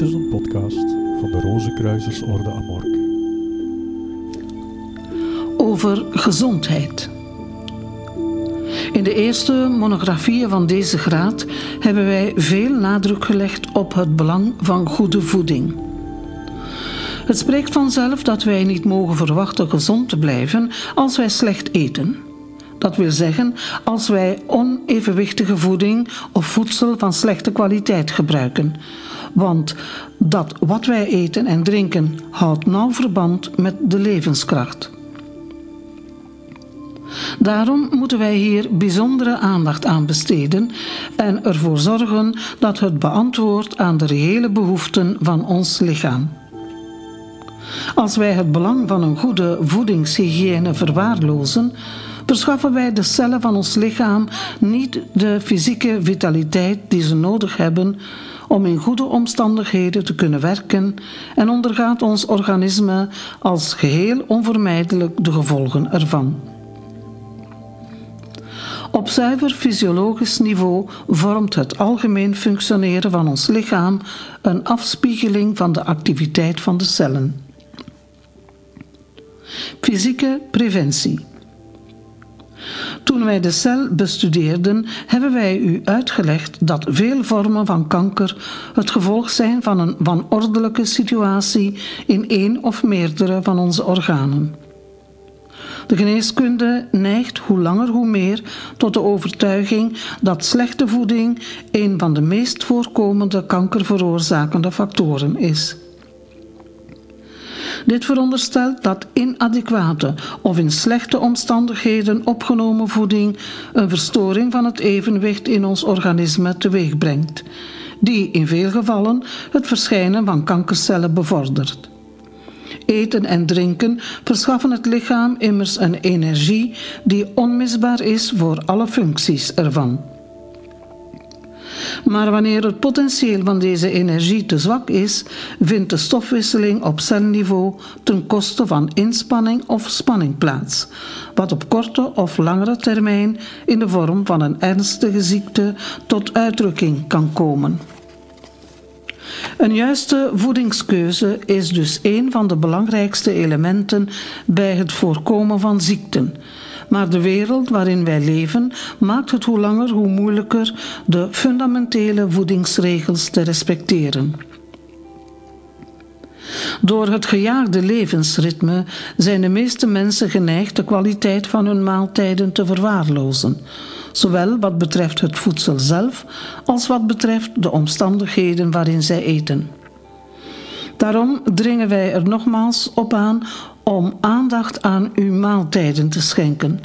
Dit is een podcast van de Rozenkruisersorde Amork. Over gezondheid. In de eerste monografieën van deze graad hebben wij veel nadruk gelegd op het belang van goede voeding. Het spreekt vanzelf dat wij niet mogen verwachten gezond te blijven als wij slecht eten. Dat wil zeggen als wij onevenwichtige voeding of voedsel van slechte kwaliteit gebruiken. Want dat wat wij eten en drinken houdt nauw verband met de levenskracht. Daarom moeten wij hier bijzondere aandacht aan besteden en ervoor zorgen dat het beantwoordt aan de reële behoeften van ons lichaam. Als wij het belang van een goede voedingshygiëne verwaarlozen, verschaffen wij de cellen van ons lichaam niet de fysieke vitaliteit die ze nodig hebben om in goede omstandigheden te kunnen werken en ondergaat ons organisme als geheel onvermijdelijk de gevolgen ervan. Op zuiver fysiologisch niveau vormt het algemeen functioneren van ons lichaam een afspiegeling van de activiteit van de cellen. Fysieke preventie. Toen wij de cel bestudeerden, hebben wij u uitgelegd dat veel vormen van kanker het gevolg zijn van een wanordelijke situatie in één of meerdere van onze organen. De geneeskunde neigt hoe langer hoe meer tot de overtuiging dat slechte voeding een van de meest voorkomende kankerveroorzakende factoren is. Dit veronderstelt dat inadequate of in slechte omstandigheden opgenomen voeding een verstoring van het evenwicht in ons organisme teweegbrengt, die in veel gevallen het verschijnen van kankercellen bevordert. Eten en drinken verschaffen het lichaam immers een energie die onmisbaar is voor alle functies ervan. Maar wanneer het potentieel van deze energie te zwak is, vindt de stofwisseling op celniveau ten koste van inspanning of spanning plaats, wat op korte of langere termijn in de vorm van een ernstige ziekte tot uitdrukking kan komen. Een juiste voedingskeuze is dus een van de belangrijkste elementen bij het voorkomen van ziekten. Maar de wereld waarin wij leven maakt het hoe langer hoe moeilijker de fundamentele voedingsregels te respecteren. Door het gejaagde levensritme zijn de meeste mensen geneigd de kwaliteit van hun maaltijden te verwaarlozen, zowel wat betreft het voedsel zelf als wat betreft de omstandigheden waarin zij eten. Daarom dringen wij er nogmaals op aan om aandacht aan uw maaltijden te schenken.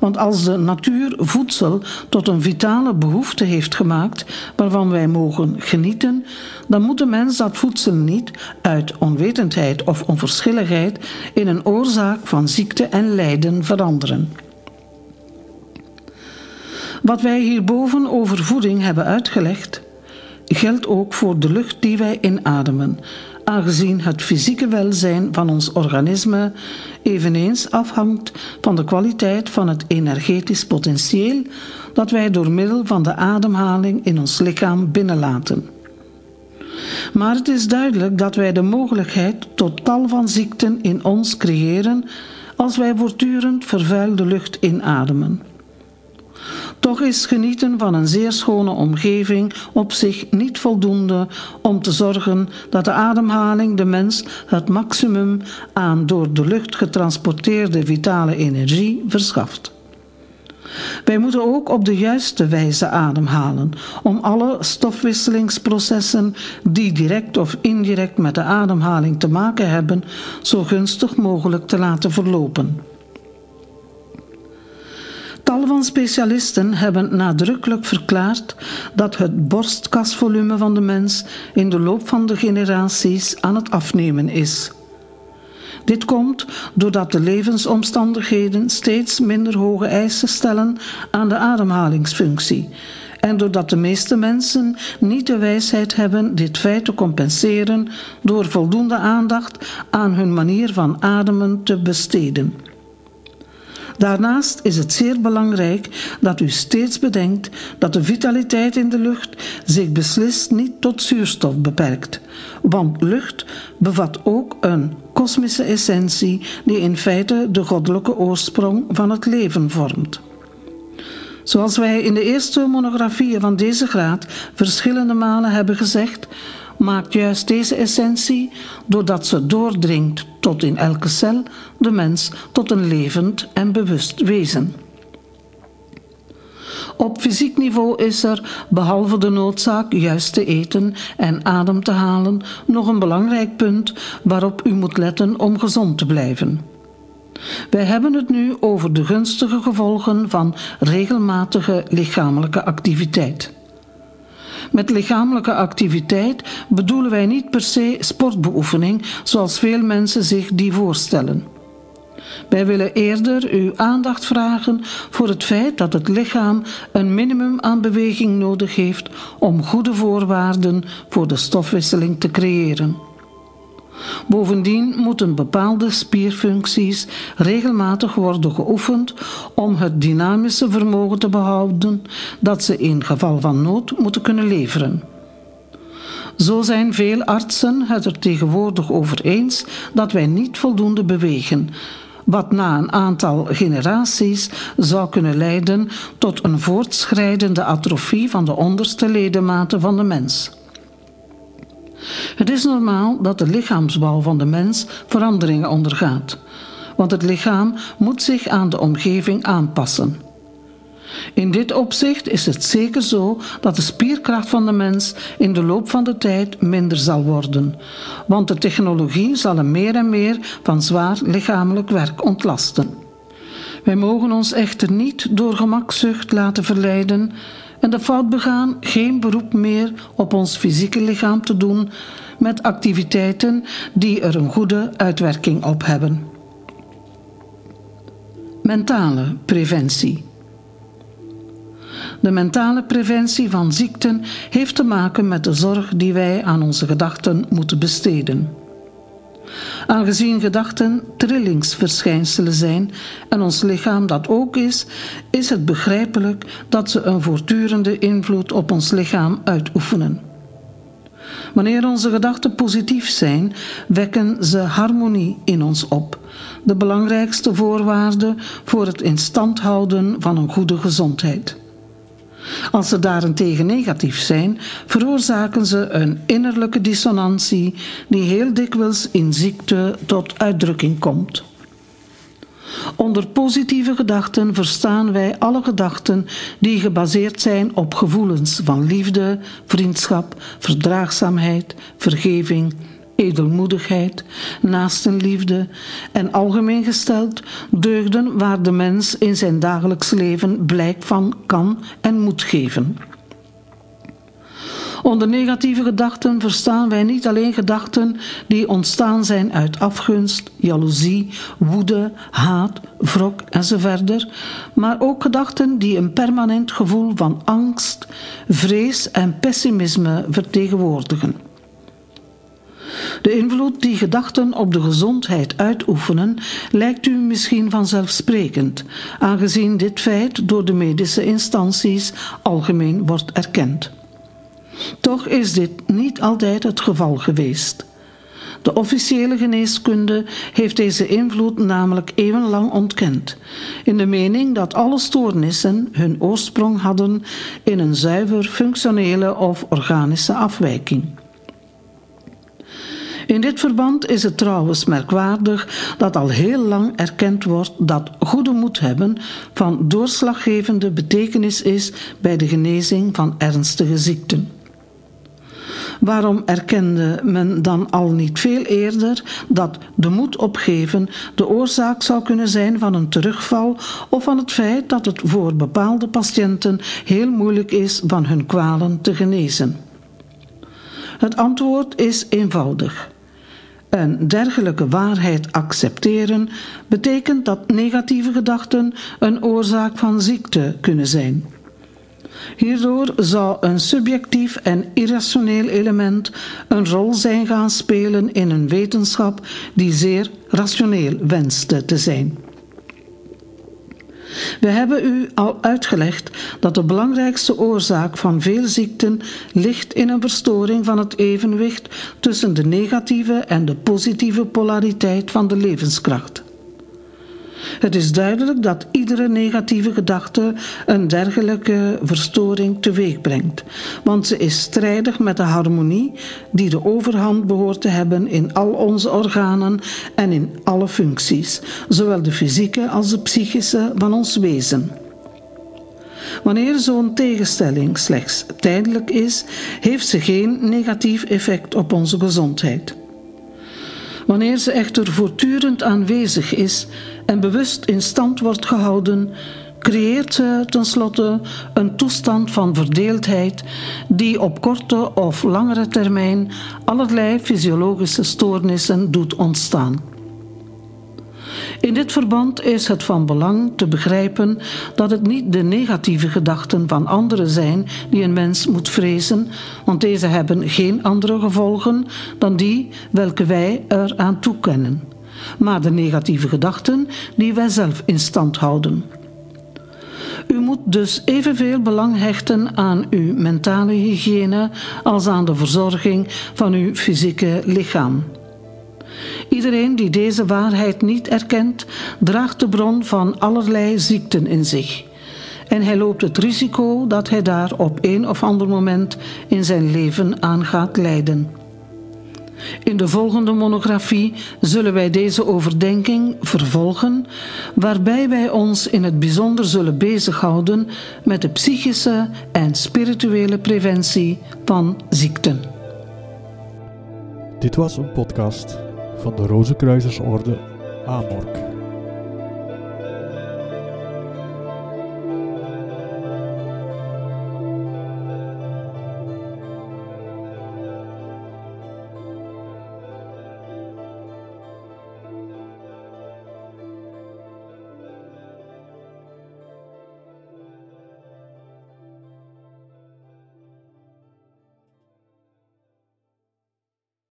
Want als de natuur voedsel tot een vitale behoefte heeft gemaakt waarvan wij mogen genieten, dan moet de mens dat voedsel niet uit onwetendheid of onverschilligheid in een oorzaak van ziekte en lijden veranderen. Wat wij hierboven over voeding hebben uitgelegd, geldt ook voor de lucht die wij inademen, aangezien het fysieke welzijn van ons organisme eveneens afhangt van de kwaliteit van het energetisch potentieel dat wij door middel van de ademhaling in ons lichaam binnenlaten. Maar het is duidelijk dat wij de mogelijkheid tot tal van ziekten in ons creëren als wij voortdurend vervuilde lucht inademen. Toch is genieten van een zeer schone omgeving op zich niet voldoende om te zorgen dat de ademhaling de mens het maximum aan door de lucht getransporteerde vitale energie verschaft. Wij moeten ook op de juiste wijze ademhalen om alle stofwisselingsprocessen die direct of indirect met de ademhaling te maken hebben, zo gunstig mogelijk te laten verlopen. Tal van specialisten hebben nadrukkelijk verklaard dat het borstkasvolume van de mens in de loop van de generaties aan het afnemen is. Dit komt doordat de levensomstandigheden steeds minder hoge eisen stellen aan de ademhalingsfunctie en doordat de meeste mensen niet de wijsheid hebben dit feit te compenseren door voldoende aandacht aan hun manier van ademen te besteden. Daarnaast is het zeer belangrijk dat u steeds bedenkt dat de vitaliteit in de lucht zich beslist niet tot zuurstof beperkt, want lucht bevat ook een kosmische essentie die in feite de goddelijke oorsprong van het leven vormt. Zoals wij in de eerste monografieën van deze graad verschillende malen hebben gezegd, maakt juist deze essentie, doordat ze doordringt tot in elke cel, de mens tot een levend en bewust wezen. Op fysiek niveau is er, behalve de noodzaak juist te eten en adem te halen, nog een belangrijk punt waarop u moet letten om gezond te blijven. Wij hebben het nu over de gunstige gevolgen van regelmatige lichamelijke activiteit. Met lichamelijke activiteit bedoelen wij niet per se sportbeoefening zoals veel mensen zich die voorstellen. Wij willen eerder uw aandacht vragen voor het feit dat het lichaam een minimum aan beweging nodig heeft om goede voorwaarden voor de stofwisseling te creëren. Bovendien moeten bepaalde spierfuncties regelmatig worden geoefend om het dynamische vermogen te behouden dat ze in geval van nood moeten kunnen leveren. Zo zijn veel artsen het er tegenwoordig over eens dat wij niet voldoende bewegen, wat na een aantal generaties zou kunnen leiden tot een voortschrijdende atrofie van de onderste ledematen van de mens. Het is normaal dat de lichaamsbouw van de mens veranderingen ondergaat, want het lichaam moet zich aan de omgeving aanpassen. In dit opzicht is het zeker zo dat de spierkracht van de mens in de loop van de tijd minder zal worden, want de technologie zal hem meer en meer van zwaar lichamelijk werk ontlasten. Wij mogen ons echter niet door gemakzucht laten verleiden en de fout begaan geen beroep meer op ons fysieke lichaam te doen met activiteiten die er een goede uitwerking op hebben. Mentale preventie. De mentale preventie van ziekten heeft te maken met de zorg die wij aan onze gedachten moeten besteden. Aangezien gedachten trillingsverschijnselen zijn en ons lichaam dat ook is, is het begrijpelijk dat ze een voortdurende invloed op ons lichaam uitoefenen. Wanneer onze gedachten positief zijn, wekken ze harmonie in ons op, de belangrijkste voorwaarde voor het in stand houden van een goede gezondheid. Als ze daarentegen negatief zijn, veroorzaken ze een innerlijke dissonantie die heel dikwijls in ziekte tot uitdrukking komt. Onder positieve gedachten verstaan wij alle gedachten die gebaseerd zijn op gevoelens van liefde, vriendschap, verdraagzaamheid, vergeving, edelmoedigheid, naastenliefde en algemeen gesteld deugden waar de mens in zijn dagelijks leven blijk van kan en moet geven. Onder negatieve gedachten verstaan wij niet alleen gedachten die ontstaan zijn uit afgunst, jaloezie, woede, haat, wrok enzovoort, maar ook gedachten die een permanent gevoel van angst, vrees en pessimisme vertegenwoordigen. De invloed die gedachten op de gezondheid uitoefenen lijkt u misschien vanzelfsprekend, aangezien dit feit door de medische instanties algemeen wordt erkend. Toch is dit niet altijd het geval geweest. De officiële geneeskunde heeft deze invloed namelijk eeuwenlang ontkend, in de mening dat alle stoornissen hun oorsprong hadden in een zuiver functionele of organische afwijking. In dit verband is het trouwens merkwaardig dat al heel lang erkend wordt dat goede moed hebben van doorslaggevende betekenis is bij de genezing van ernstige ziekten. Waarom erkende men dan al niet veel eerder dat de moed opgeven de oorzaak zou kunnen zijn van een terugval of van het feit dat het voor bepaalde patiënten heel moeilijk is van hun kwalen te genezen? Het antwoord is eenvoudig. Een dergelijke waarheid accepteren betekent dat negatieve gedachten een oorzaak van ziekte kunnen zijn. Hierdoor zou een subjectief en irrationeel element een rol zijn gaan spelen in een wetenschap die zeer rationeel wenste te zijn. We hebben u al uitgelegd dat de belangrijkste oorzaak van veel ziekten ligt in een verstoring van het evenwicht tussen de negatieve en de positieve polariteit van de levenskracht. Het is duidelijk dat iedere negatieve gedachte een dergelijke verstoring teweeg brengt, want ze is strijdig met de harmonie die de overhand behoort te hebben in al onze organen en in alle functies, zowel de fysieke als de psychische van ons wezen. Wanneer zo'n tegenstelling slechts tijdelijk is, heeft ze geen negatief effect op onze gezondheid. Wanneer ze echter voortdurend aanwezig is en bewust in stand wordt gehouden, creëert ze tenslotte een toestand van verdeeldheid die op korte of langere termijn allerlei fysiologische stoornissen doet ontstaan. In dit verband is het van belang te begrijpen dat het niet de negatieve gedachten van anderen zijn die een mens moet vrezen, want deze hebben geen andere gevolgen dan die welke wij eraan toekennen, maar de negatieve gedachten die wij zelf in stand houden. U moet dus evenveel belang hechten aan uw mentale hygiëne als aan de verzorging van uw fysieke lichaam. Iedereen die deze waarheid niet erkent, draagt de bron van allerlei ziekten in zich. En hij loopt het risico dat hij daar op een of ander moment in zijn leven aan gaat lijden. In de volgende monografie zullen wij deze overdenking vervolgen, waarbij wij ons in het bijzonder zullen bezighouden met de psychische en spirituele preventie van ziekten. Dit was een podcast van de Rozenkruisersorde Amork.